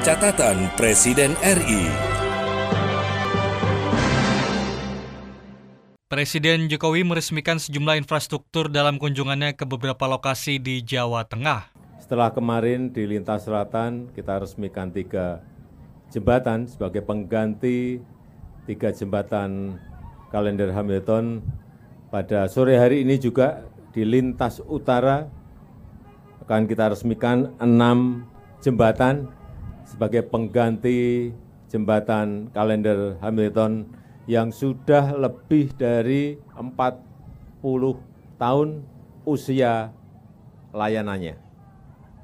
Catatan Presiden RI Presiden Jokowi meresmikan sejumlah infrastruktur dalam kunjungannya ke beberapa lokasi di Jawa Tengah. Setelah kemarin di lintas selatan kita resmikan tiga jembatan sebagai pengganti tiga jembatan kalender Hamilton. Pada sore hari ini juga di lintas utara akan kita resmikan enam jembatan sebagai pengganti jembatan kalender Hamilton yang sudah lebih dari 40 tahun usia layanannya.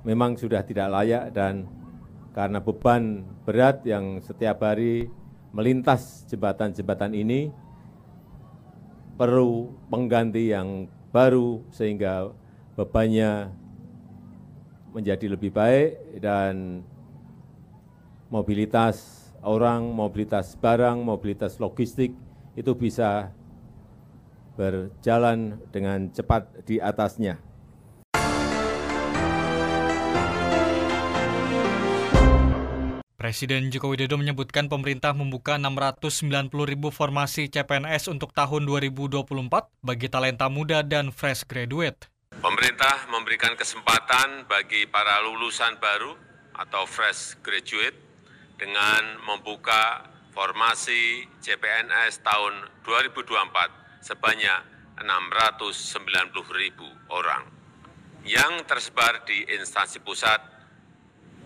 Memang sudah tidak layak dan karena beban berat yang setiap hari melintas jembatan-jembatan ini perlu pengganti yang baru sehingga bebannya menjadi lebih baik dan mobilitas orang, mobilitas barang, mobilitas logistik itu bisa berjalan dengan cepat di atasnya. Presiden Joko Widodo menyebutkan pemerintah membuka 690 ribu formasi CPNS untuk tahun 2024 bagi talenta muda dan fresh graduate. Pemerintah memberikan kesempatan bagi para lulusan baru atau fresh graduate dengan membuka formasi CPNS tahun 2024 sebanyak 690 ribu orang yang tersebar di instansi pusat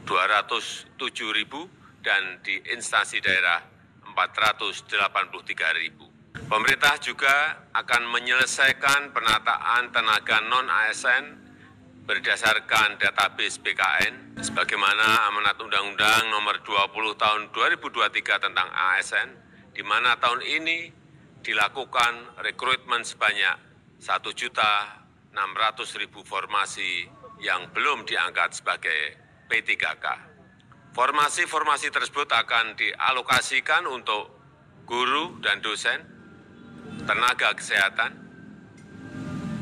207 ribu dan di instansi daerah 483 ribu. Pemerintah juga akan menyelesaikan penataan tenaga non-ASN berdasarkan database BKN sebagaimana amanat Undang-Undang nomor 20 tahun 2023 tentang ASN di mana tahun ini dilakukan rekrutmen sebanyak 1 juta 600 ribu formasi yang belum diangkat sebagai P3K. Formasi-formasi tersebut akan dialokasikan untuk guru dan dosen tenaga kesehatan,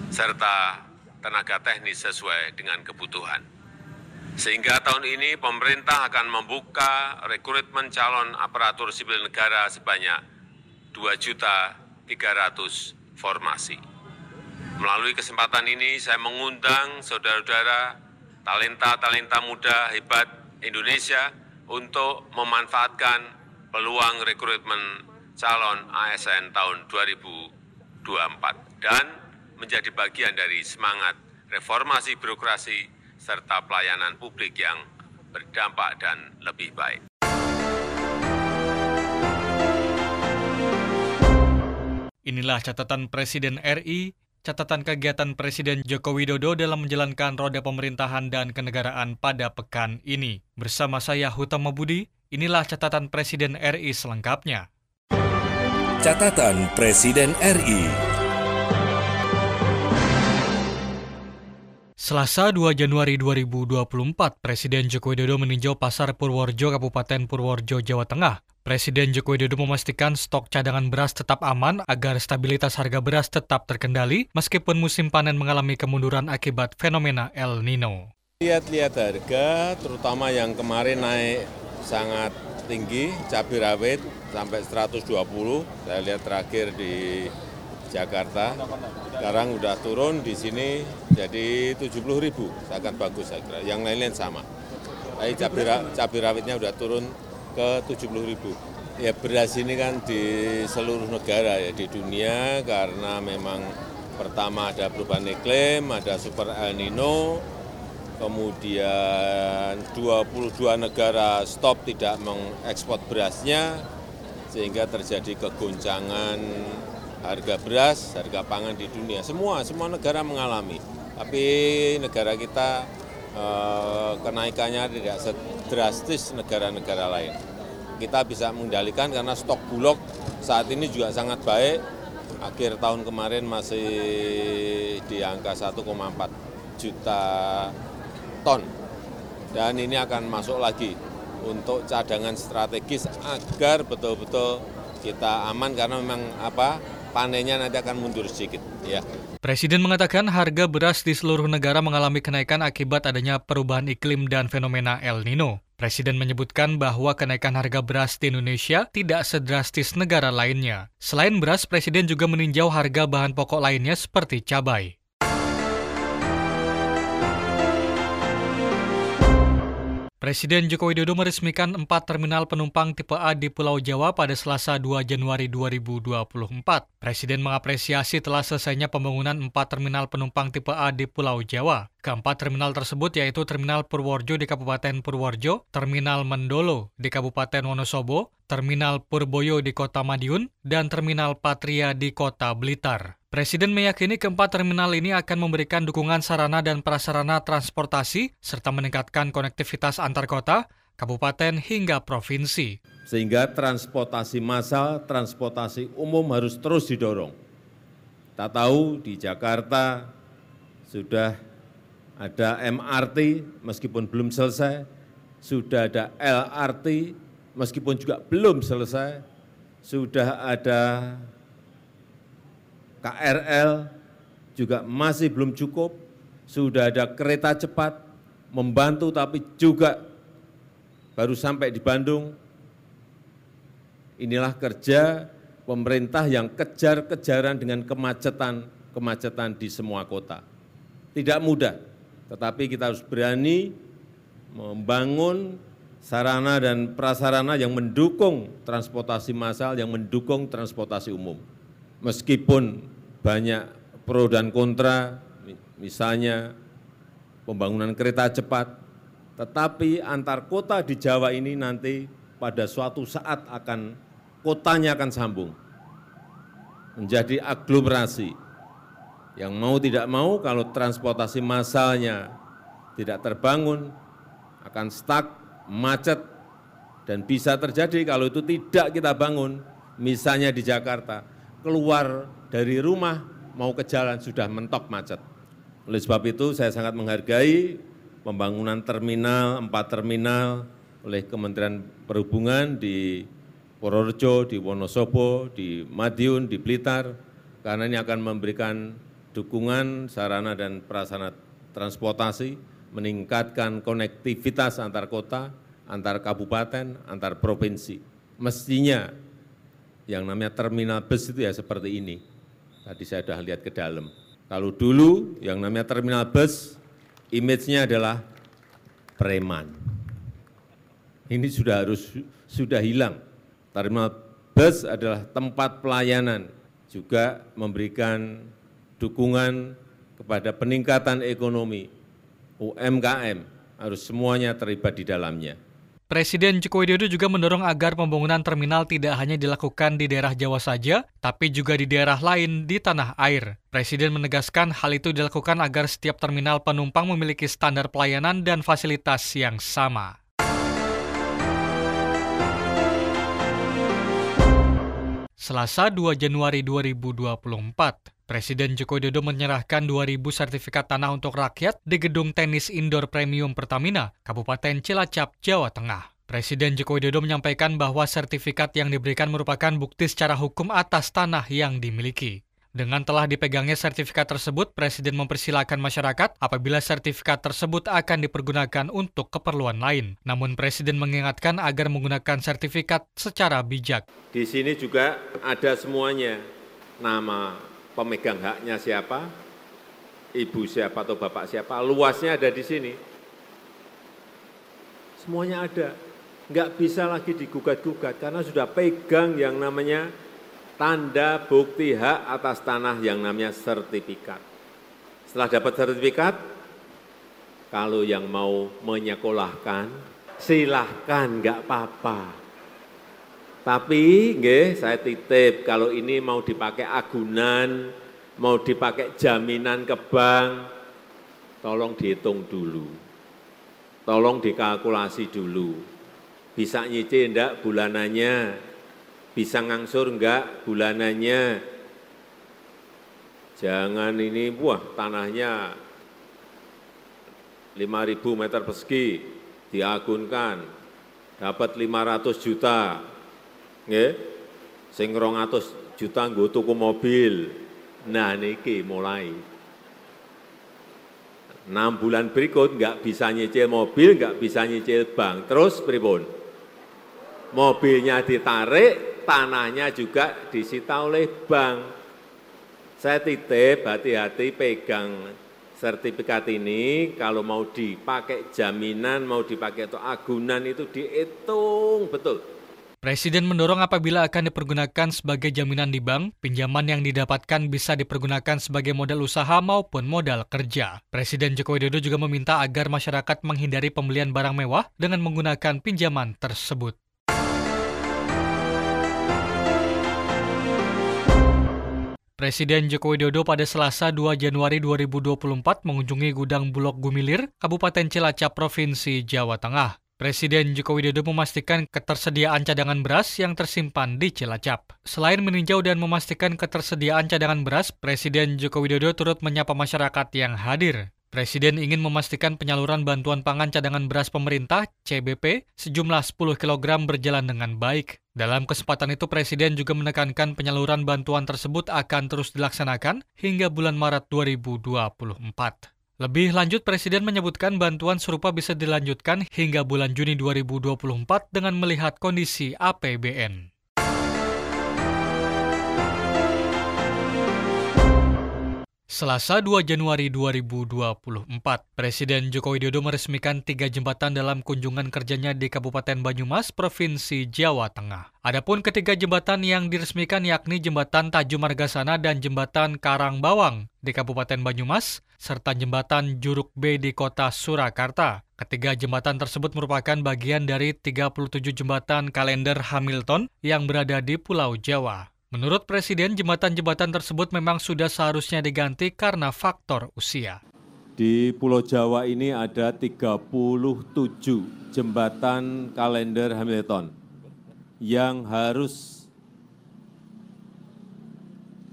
serta tenaga teknis sesuai dengan kebutuhan. Sehingga tahun ini pemerintah akan membuka rekrutmen calon aparatur sipil negara sebanyak 2 juta 300 formasi. Melalui kesempatan ini saya mengundang saudara-saudara talenta-talenta muda hebat Indonesia untuk memanfaatkan peluang rekrutmen calon ASN tahun 2024 dan menjadi bagian dari semangat reformasi birokrasi serta pelayanan publik yang berdampak dan lebih baik. Inilah catatan Presiden RI, catatan kegiatan Presiden Joko Widodo dalam menjalankan roda pemerintahan dan kenegaraan pada pekan ini. Bersama saya Hutama Budi, inilah catatan Presiden RI selengkapnya. Catatan Presiden RI Selasa 2 Januari 2024, Presiden Joko Widodo meninjau Pasar Purworejo, Kabupaten Purworejo, Jawa Tengah. Presiden Joko Widodo memastikan stok cadangan beras tetap aman agar stabilitas harga beras tetap terkendali meskipun musim panen mengalami kemunduran akibat fenomena El Nino. Lihat-lihat harga, terutama yang kemarin naik sangat tinggi, cabai rawit sampai 120, saya lihat terakhir di Jakarta. Sekarang sudah turun di sini jadi 70 ribu, sangat bagus saya kira. Yang lain-lain sama. Tapi cabai, cabai rawitnya sudah turun ke 70 ribu. Ya beras ini kan di seluruh negara ya di dunia karena memang pertama ada perubahan iklim, ada super El Nino, kemudian 22 negara stop tidak mengekspor berasnya, sehingga terjadi kegoncangan harga beras, harga pangan di dunia. Semua, semua negara mengalami. Tapi negara kita eh, kenaikannya tidak sedrastis negara-negara lain. Kita bisa mengendalikan karena stok bulog saat ini juga sangat baik. Akhir tahun kemarin masih di angka 1,4 juta ton dan ini akan masuk lagi untuk cadangan strategis agar betul-betul kita aman karena memang apa panennya nanti akan mundur sedikit ya. Presiden mengatakan harga beras di seluruh negara mengalami kenaikan akibat adanya perubahan iklim dan fenomena El Nino. Presiden menyebutkan bahwa kenaikan harga beras di Indonesia tidak sedrastis negara lainnya. Selain beras, Presiden juga meninjau harga bahan pokok lainnya seperti cabai. Presiden Joko Widodo meresmikan empat terminal penumpang tipe A di Pulau Jawa pada Selasa 2 Januari 2024. Presiden mengapresiasi telah selesainya pembangunan empat terminal penumpang tipe A di Pulau Jawa. Keempat terminal tersebut yaitu Terminal Purworejo di Kabupaten Purworejo, Terminal Mendolo di Kabupaten Wonosobo, Terminal Purboyo di Kota Madiun, dan Terminal Patria di Kota Blitar. Presiden meyakini keempat terminal ini akan memberikan dukungan sarana dan prasarana transportasi serta meningkatkan konektivitas antar kota, kabupaten hingga provinsi. Sehingga transportasi massal, transportasi umum harus terus didorong. Kita tahu di Jakarta sudah ada MRT meskipun belum selesai, sudah ada LRT meskipun juga belum selesai, sudah ada KRL juga masih belum cukup, sudah ada kereta cepat membantu tapi juga baru sampai di Bandung. Inilah kerja pemerintah yang kejar-kejaran dengan kemacetan-kemacetan di semua kota. Tidak mudah, tetapi kita harus berani membangun sarana dan prasarana yang mendukung transportasi massal, yang mendukung transportasi umum meskipun banyak pro dan kontra, misalnya pembangunan kereta cepat, tetapi antar kota di Jawa ini nanti pada suatu saat akan kotanya akan sambung menjadi aglomerasi. Yang mau tidak mau kalau transportasi massalnya tidak terbangun akan stuck, macet, dan bisa terjadi kalau itu tidak kita bangun, misalnya di Jakarta, keluar dari rumah mau ke jalan sudah mentok macet. Oleh sebab itu saya sangat menghargai pembangunan terminal, empat terminal oleh Kementerian Perhubungan di Purworejo, di Wonosobo, di Madiun, di Blitar, karena ini akan memberikan dukungan sarana dan prasarana transportasi, meningkatkan konektivitas antar kota, antar kabupaten, antar provinsi. Mestinya yang namanya terminal bus itu ya seperti ini. Tadi saya sudah lihat ke dalam. Kalau dulu yang namanya terminal bus, image-nya adalah preman. Ini sudah harus sudah hilang. Terminal bus adalah tempat pelayanan, juga memberikan dukungan kepada peningkatan ekonomi, UMKM, harus semuanya terlibat di dalamnya. Presiden Joko Widodo juga mendorong agar pembangunan terminal tidak hanya dilakukan di daerah Jawa saja, tapi juga di daerah lain di tanah air. Presiden menegaskan hal itu dilakukan agar setiap terminal penumpang memiliki standar pelayanan dan fasilitas yang sama. Selasa 2 Januari 2024, Presiden Joko Widodo menyerahkan 2.000 sertifikat tanah untuk rakyat di Gedung Tenis Indoor Premium Pertamina, Kabupaten Cilacap, Jawa Tengah. Presiden Joko Widodo menyampaikan bahwa sertifikat yang diberikan merupakan bukti secara hukum atas tanah yang dimiliki. Dengan telah dipegangnya sertifikat tersebut, Presiden mempersilahkan masyarakat apabila sertifikat tersebut akan dipergunakan untuk keperluan lain. Namun Presiden mengingatkan agar menggunakan sertifikat secara bijak. Di sini juga ada semuanya, nama pemegang haknya siapa, ibu siapa atau bapak siapa, luasnya ada di sini. Semuanya ada. Enggak bisa lagi digugat-gugat karena sudah pegang yang namanya tanda bukti hak atas tanah yang namanya sertifikat. Setelah dapat sertifikat, kalau yang mau menyekolahkan, silahkan, enggak apa-apa. Tapi nggih saya titip kalau ini mau dipakai agunan, mau dipakai jaminan ke bank, tolong dihitung dulu. Tolong dikalkulasi dulu. Bisa nyicil enggak bulanannya? Bisa ngangsur enggak bulanannya? Jangan ini, wah tanahnya 5.000 meter persegi diagunkan, dapat 500 juta, nggih sing 200 juta nggo tuku mobil nah niki mulai enam bulan berikut nggak bisa nyicil mobil, nggak bisa nyicil bank. Terus pripun? Mobilnya ditarik, tanahnya juga disita oleh bank. Saya titip, hati-hati pegang sertifikat ini, kalau mau dipakai jaminan, mau dipakai atau agunan itu dihitung betul Presiden mendorong apabila akan dipergunakan sebagai jaminan di bank, pinjaman yang didapatkan bisa dipergunakan sebagai modal usaha maupun modal kerja. Presiden Joko Widodo juga meminta agar masyarakat menghindari pembelian barang mewah dengan menggunakan pinjaman tersebut. Presiden Joko Widodo pada Selasa 2 Januari 2024 mengunjungi gudang Bulog Gumilir, Kabupaten Cilacap, Provinsi Jawa Tengah. Presiden Joko Widodo memastikan ketersediaan cadangan beras yang tersimpan di Cilacap. Selain meninjau dan memastikan ketersediaan cadangan beras, Presiden Joko Widodo turut menyapa masyarakat yang hadir. Presiden ingin memastikan penyaluran bantuan pangan cadangan beras pemerintah CBP sejumlah 10 kg berjalan dengan baik. Dalam kesempatan itu Presiden juga menekankan penyaluran bantuan tersebut akan terus dilaksanakan hingga bulan Maret 2024. Lebih lanjut, Presiden menyebutkan bantuan serupa bisa dilanjutkan hingga bulan Juni 2024 dengan melihat kondisi APBN. Selasa 2 Januari 2024, Presiden Joko Widodo meresmikan tiga jembatan dalam kunjungan kerjanya di Kabupaten Banyumas, Provinsi Jawa Tengah. Adapun ketiga jembatan yang diresmikan yakni Jembatan Tajum Margasana dan Jembatan Karang Bawang di Kabupaten Banyumas, serta jembatan Juruk B di kota Surakarta. Ketiga jembatan tersebut merupakan bagian dari 37 jembatan kalender Hamilton yang berada di Pulau Jawa. Menurut Presiden, jembatan-jembatan tersebut memang sudah seharusnya diganti karena faktor usia. Di Pulau Jawa ini ada 37 jembatan kalender Hamilton yang harus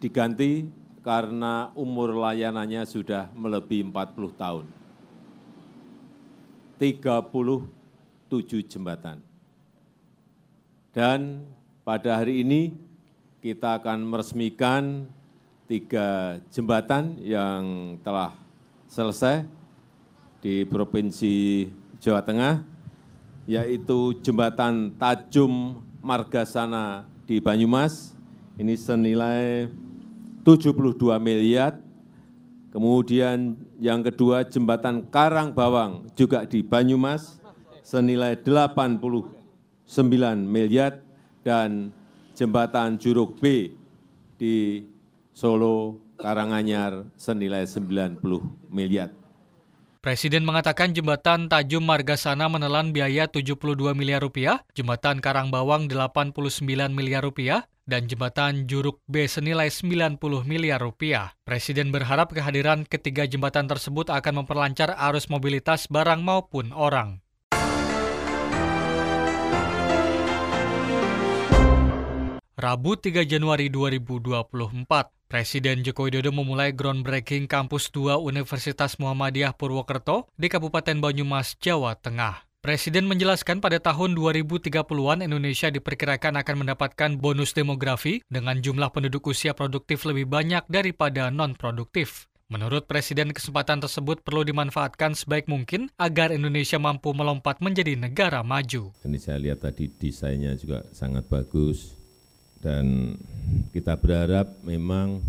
diganti karena umur layanannya sudah melebihi 40 tahun. 37 jembatan. Dan pada hari ini kita akan meresmikan tiga jembatan yang telah selesai di Provinsi Jawa Tengah, yaitu jembatan Tajum Margasana di Banyumas, ini senilai 72 miliar. Kemudian yang kedua jembatan Karang Bawang juga di Banyumas senilai 89 miliar dan jembatan Juruk B di Solo Karanganyar senilai 90 miliar. Presiden mengatakan jembatan Tajum Margasana menelan biaya 72 miliar rupiah, jembatan Karangbawang 89 miliar rupiah, dan jembatan Juruk B senilai 90 miliar rupiah. Presiden berharap kehadiran ketiga jembatan tersebut akan memperlancar arus mobilitas barang maupun orang. Rabu 3 Januari 2024, Presiden Joko Widodo memulai groundbreaking Kampus 2 Universitas Muhammadiyah Purwokerto di Kabupaten Banyumas, Jawa Tengah. Presiden menjelaskan pada tahun 2030-an Indonesia diperkirakan akan mendapatkan bonus demografi dengan jumlah penduduk usia produktif lebih banyak daripada non-produktif. Menurut Presiden, kesempatan tersebut perlu dimanfaatkan sebaik mungkin agar Indonesia mampu melompat menjadi negara maju. Ini saya lihat tadi desainnya juga sangat bagus, dan kita berharap memang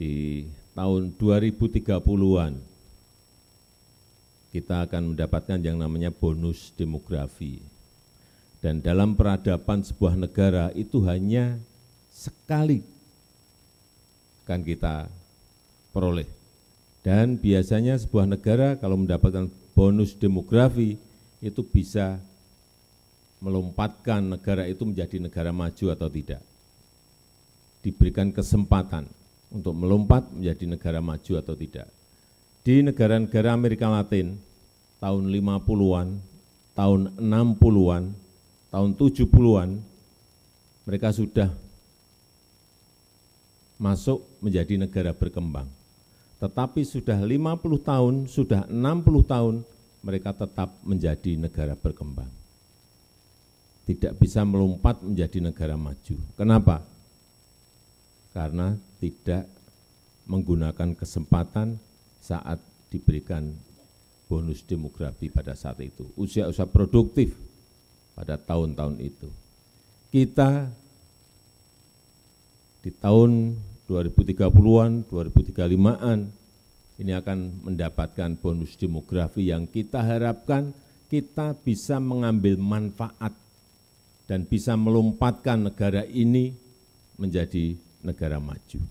di tahun 2030-an kita akan mendapatkan yang namanya bonus demografi. Dan dalam peradaban sebuah negara itu hanya sekali kan kita peroleh. Dan biasanya sebuah negara kalau mendapatkan bonus demografi itu bisa melompatkan negara itu menjadi negara maju atau tidak. Diberikan kesempatan untuk melompat menjadi negara maju atau tidak. Di negara-negara Amerika Latin, tahun 50-an, tahun 60-an, tahun 70-an, mereka sudah masuk menjadi negara berkembang. Tetapi sudah 50 tahun, sudah 60 tahun, mereka tetap menjadi negara berkembang tidak bisa melompat menjadi negara maju. Kenapa? Karena tidak menggunakan kesempatan saat diberikan bonus demografi pada saat itu, usia-usia produktif pada tahun-tahun itu. Kita di tahun 2030-an, 2035-an ini akan mendapatkan bonus demografi yang kita harapkan kita bisa mengambil manfaat dan bisa melompatkan negara ini menjadi negara maju.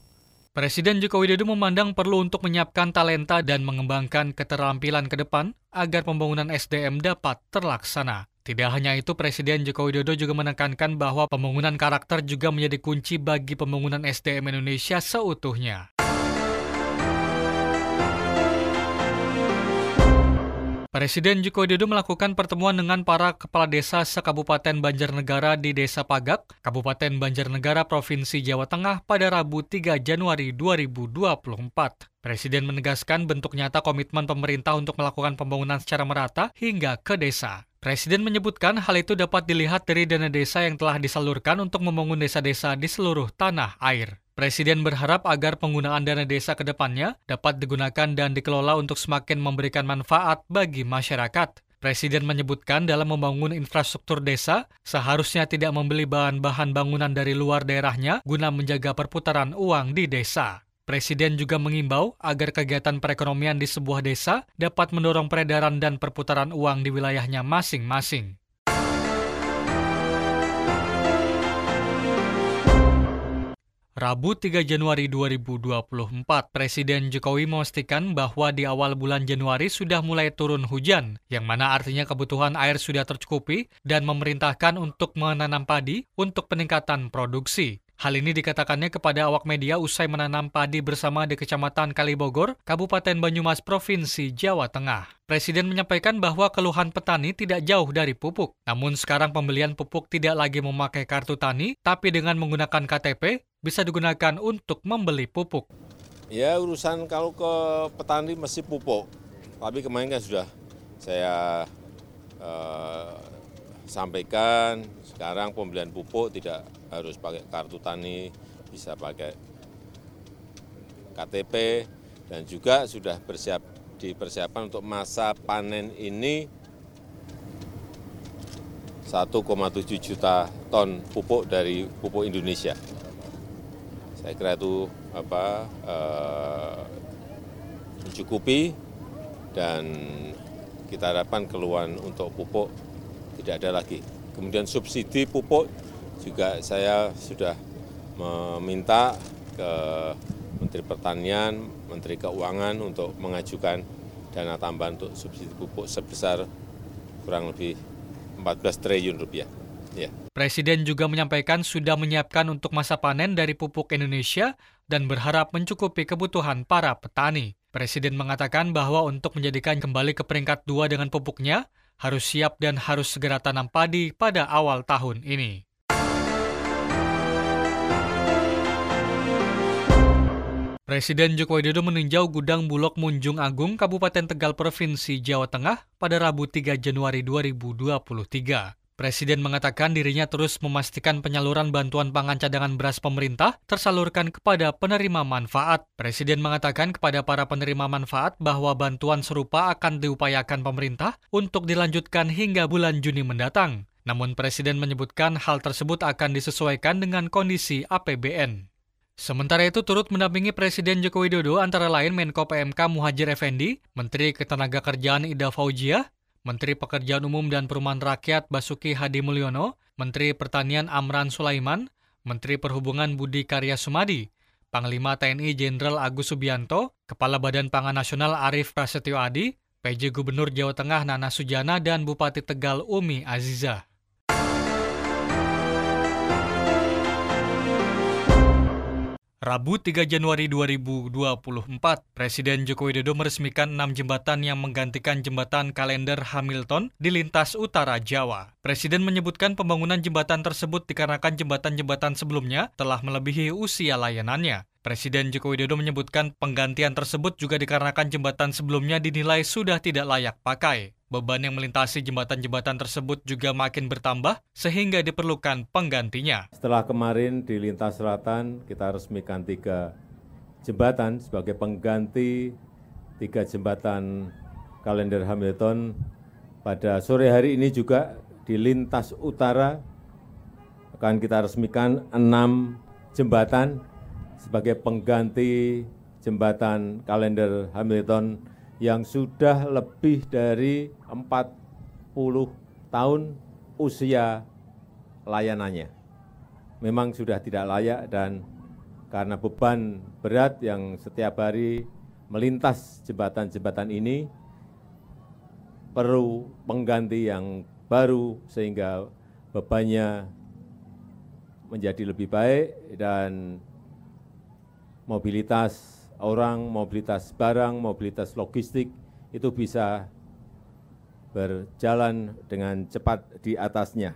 Presiden Joko Widodo memandang perlu untuk menyiapkan talenta dan mengembangkan keterampilan ke depan agar pembangunan SDM dapat terlaksana. Tidak hanya itu, Presiden Joko Widodo juga menekankan bahwa pembangunan karakter juga menjadi kunci bagi pembangunan SDM Indonesia seutuhnya. Presiden Joko Widodo melakukan pertemuan dengan para kepala desa sekabupaten Banjarnegara di Desa Pagak, Kabupaten Banjarnegara, Provinsi Jawa Tengah pada Rabu 3 Januari 2024. Presiden menegaskan bentuk nyata komitmen pemerintah untuk melakukan pembangunan secara merata hingga ke desa. Presiden menyebutkan hal itu dapat dilihat dari dana desa yang telah disalurkan untuk membangun desa-desa di seluruh tanah air. Presiden berharap agar penggunaan dana desa ke depannya dapat digunakan dan dikelola untuk semakin memberikan manfaat bagi masyarakat. Presiden menyebutkan dalam membangun infrastruktur desa, seharusnya tidak membeli bahan-bahan bangunan dari luar daerahnya guna menjaga perputaran uang di desa. Presiden juga mengimbau agar kegiatan perekonomian di sebuah desa dapat mendorong peredaran dan perputaran uang di wilayahnya masing-masing. Rabu 3 Januari 2024, Presiden Jokowi memastikan bahwa di awal bulan Januari sudah mulai turun hujan, yang mana artinya kebutuhan air sudah tercukupi dan memerintahkan untuk menanam padi untuk peningkatan produksi. Hal ini dikatakannya kepada awak media usai menanam padi bersama di Kecamatan Kalibogor, Kabupaten Banyumas, Provinsi Jawa Tengah. Presiden menyampaikan bahwa keluhan petani tidak jauh dari pupuk. Namun sekarang pembelian pupuk tidak lagi memakai kartu tani, tapi dengan menggunakan KTP, bisa digunakan untuk membeli pupuk. Ya urusan kalau ke petani mesti pupuk, tapi kemarin kan sudah saya eh, sampaikan sekarang pembelian pupuk tidak harus pakai kartu tani, bisa pakai KTP dan juga sudah bersiap dipersiapkan untuk masa panen ini 1,7 juta ton pupuk dari pupuk Indonesia. Saya kira itu apa eh, mencukupi dan kita harapkan keluhan untuk pupuk tidak ada lagi. Kemudian subsidi pupuk juga saya sudah meminta ke Menteri Pertanian, Menteri Keuangan untuk mengajukan dana tambahan untuk subsidi pupuk sebesar kurang lebih 14 triliun rupiah. Ya. Presiden juga menyampaikan sudah menyiapkan untuk masa panen dari pupuk Indonesia dan berharap mencukupi kebutuhan para petani. Presiden mengatakan bahwa untuk menjadikan kembali ke peringkat dua dengan pupuknya, harus siap dan harus segera tanam padi pada awal tahun ini. Presiden Joko Widodo meninjau gudang Bulog Munjung Agung, Kabupaten Tegal, Provinsi Jawa Tengah pada Rabu 3 Januari 2023. Presiden mengatakan dirinya terus memastikan penyaluran bantuan pangan cadangan beras pemerintah tersalurkan kepada penerima manfaat. Presiden mengatakan kepada para penerima manfaat bahwa bantuan serupa akan diupayakan pemerintah untuk dilanjutkan hingga bulan Juni mendatang. Namun Presiden menyebutkan hal tersebut akan disesuaikan dengan kondisi APBN. Sementara itu turut mendampingi Presiden Joko Widodo antara lain Menko PMK Muhajir Effendi, Menteri Ketenagakerjaan Ida Faujia, Menteri Pekerjaan Umum dan Perumahan Rakyat Basuki Hadi Mulyono, Menteri Pertanian Amran Sulaiman, Menteri Perhubungan Budi Karya Sumadi, Panglima TNI Jenderal Agus Subianto, Kepala Badan Pangan Nasional Arief Prasetyo Adi, PJ Gubernur Jawa Tengah Nana Sujana, dan Bupati Tegal Umi Aziza. Rabu 3 Januari 2024, Presiden Joko Widodo meresmikan enam jembatan yang menggantikan jembatan kalender Hamilton di lintas utara Jawa. Presiden menyebutkan pembangunan jembatan tersebut dikarenakan jembatan-jembatan sebelumnya telah melebihi usia layanannya. Presiden Joko Widodo menyebutkan penggantian tersebut juga dikarenakan jembatan sebelumnya dinilai sudah tidak layak pakai. Beban yang melintasi jembatan-jembatan tersebut juga makin bertambah sehingga diperlukan penggantinya. Setelah kemarin di lintas selatan kita resmikan tiga jembatan sebagai pengganti tiga jembatan kalender Hamilton pada sore hari ini juga di lintas utara akan kita resmikan enam jembatan sebagai pengganti jembatan kalender Hamilton yang sudah lebih dari 40 tahun usia layanannya. Memang sudah tidak layak dan karena beban berat yang setiap hari melintas jembatan-jembatan ini, perlu pengganti yang baru sehingga bebannya menjadi lebih baik dan mobilitas orang, mobilitas barang, mobilitas logistik itu bisa berjalan dengan cepat di atasnya.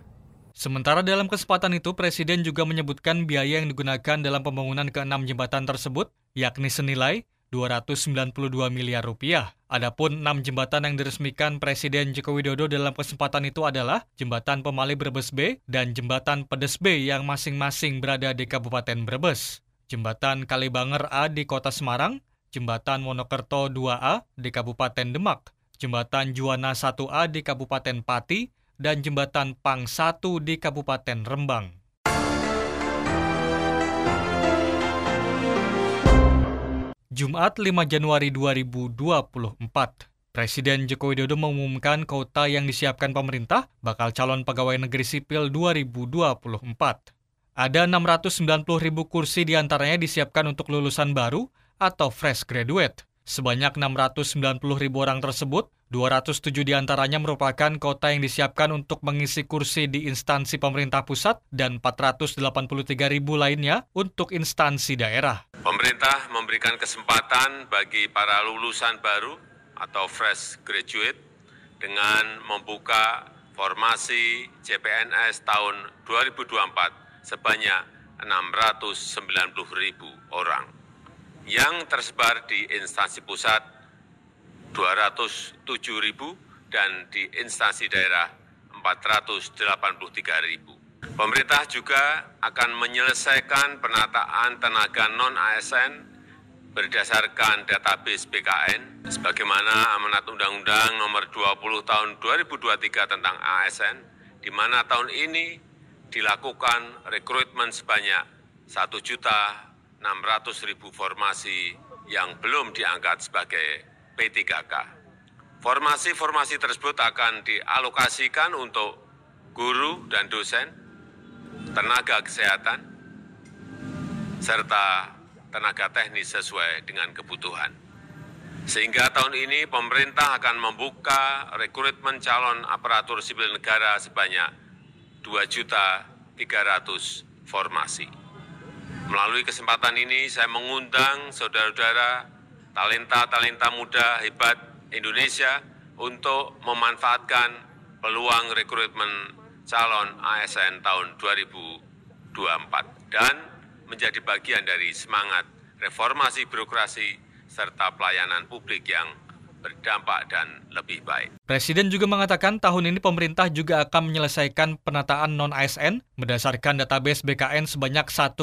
Sementara dalam kesempatan itu, Presiden juga menyebutkan biaya yang digunakan dalam pembangunan keenam jembatan tersebut, yakni senilai 292 miliar rupiah. Adapun enam jembatan yang diresmikan Presiden Joko Widodo dalam kesempatan itu adalah Jembatan Pemali Brebes B dan Jembatan Pedes B yang masing-masing berada di Kabupaten Brebes. Jembatan Kalibanger A di Kota Semarang, Jembatan Monokerto 2A di Kabupaten Demak, Jembatan Juwana 1A di Kabupaten Pati, dan Jembatan Pang 1 di Kabupaten Rembang. Jumat 5 Januari 2024, Presiden Joko Widodo mengumumkan kota yang disiapkan pemerintah bakal calon pegawai negeri sipil 2024. Ada 690 ribu kursi di antaranya disiapkan untuk lulusan baru atau fresh graduate. Sebanyak 690 ribu orang tersebut, 207 di antaranya merupakan kota yang disiapkan untuk mengisi kursi di instansi pemerintah pusat dan 483 ribu lainnya untuk instansi daerah. Pemerintah memberikan kesempatan bagi para lulusan baru atau fresh graduate dengan membuka formasi CPNS tahun 2024 sebanyak 690 ribu orang yang tersebar di instansi pusat 207 ribu dan di instansi daerah 483 ribu. Pemerintah juga akan menyelesaikan penataan tenaga non-ASN berdasarkan database BKN sebagaimana amanat Undang-Undang nomor 20 tahun 2023 tentang ASN di mana tahun ini dilakukan rekrutmen sebanyak 1 juta 600 ribu formasi yang belum diangkat sebagai P3K. Formasi-formasi tersebut akan dialokasikan untuk guru dan dosen, tenaga kesehatan, serta tenaga teknis sesuai dengan kebutuhan. Sehingga tahun ini pemerintah akan membuka rekrutmen calon aparatur sipil negara sebanyak 2 juta 300 formasi. Melalui kesempatan ini saya mengundang saudara-saudara talenta-talenta muda hebat Indonesia untuk memanfaatkan peluang rekrutmen calon ASN tahun 2024 dan menjadi bagian dari semangat reformasi birokrasi serta pelayanan publik yang berdampak dan lebih baik. Presiden juga mengatakan tahun ini pemerintah juga akan menyelesaikan penataan non-ASN berdasarkan database BKN sebanyak 1,6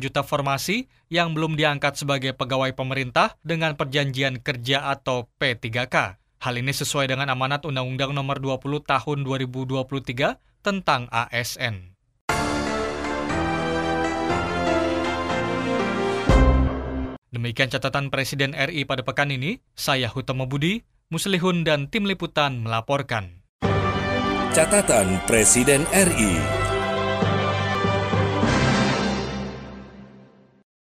juta formasi yang belum diangkat sebagai pegawai pemerintah dengan perjanjian kerja atau P3K. Hal ini sesuai dengan amanat Undang-Undang Nomor 20 Tahun 2023 tentang ASN. Demikian catatan Presiden RI pada pekan ini, saya Hutama Budi, Muslihun dan tim liputan melaporkan. Catatan Presiden RI